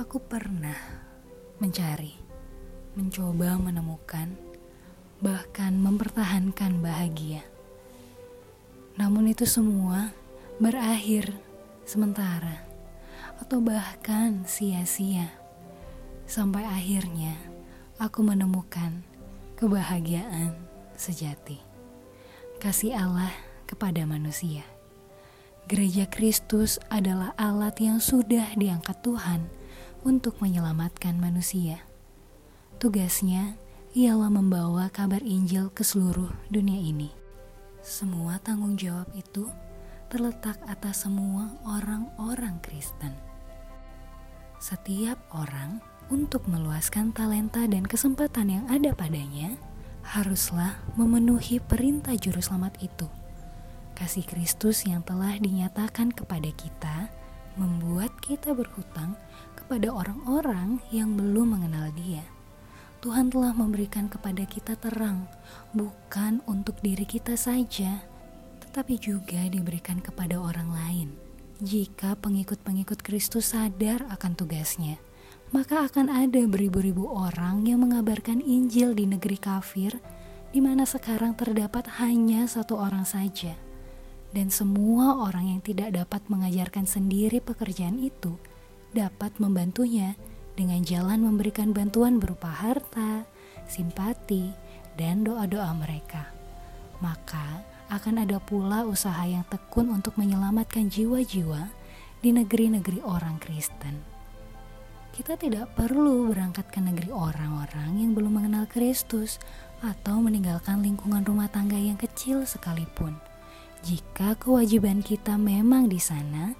Aku pernah mencari, mencoba menemukan, bahkan mempertahankan bahagia. Namun itu semua berakhir sementara atau bahkan sia-sia. Sampai akhirnya aku menemukan kebahagiaan sejati. Kasih Allah kepada manusia. Gereja Kristus adalah alat yang sudah diangkat Tuhan untuk menyelamatkan manusia. Tugasnya ialah membawa kabar Injil ke seluruh dunia ini. Semua tanggung jawab itu terletak atas semua orang-orang Kristen. Setiap orang untuk meluaskan talenta dan kesempatan yang ada padanya haruslah memenuhi perintah juru selamat itu kasih Kristus yang telah dinyatakan kepada kita membuat kita berhutang kepada orang-orang yang belum mengenal Dia. Tuhan telah memberikan kepada kita terang, bukan untuk diri kita saja, tetapi juga diberikan kepada orang lain. Jika pengikut-pengikut Kristus sadar akan tugasnya, maka akan ada beribu-ribu orang yang mengabarkan Injil di negeri kafir, di mana sekarang terdapat hanya satu orang saja dan semua orang yang tidak dapat mengajarkan sendiri pekerjaan itu dapat membantunya dengan jalan memberikan bantuan berupa harta, simpati, dan doa-doa mereka. Maka akan ada pula usaha yang tekun untuk menyelamatkan jiwa-jiwa di negeri-negeri orang Kristen. Kita tidak perlu berangkat ke negeri orang-orang yang belum mengenal Kristus atau meninggalkan lingkungan rumah tangga yang kecil sekalipun jika kewajiban kita memang di sana,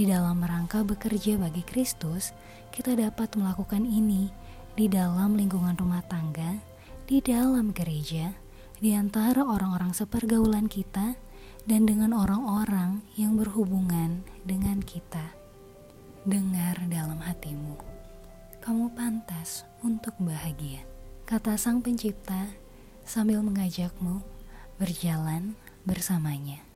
di dalam rangka bekerja bagi Kristus, kita dapat melakukan ini di dalam lingkungan rumah tangga, di dalam gereja, di antara orang-orang sepergaulan kita, dan dengan orang-orang yang berhubungan dengan kita. Dengar dalam hatimu, kamu pantas untuk bahagia, kata Sang Pencipta sambil mengajakmu berjalan bersamanya.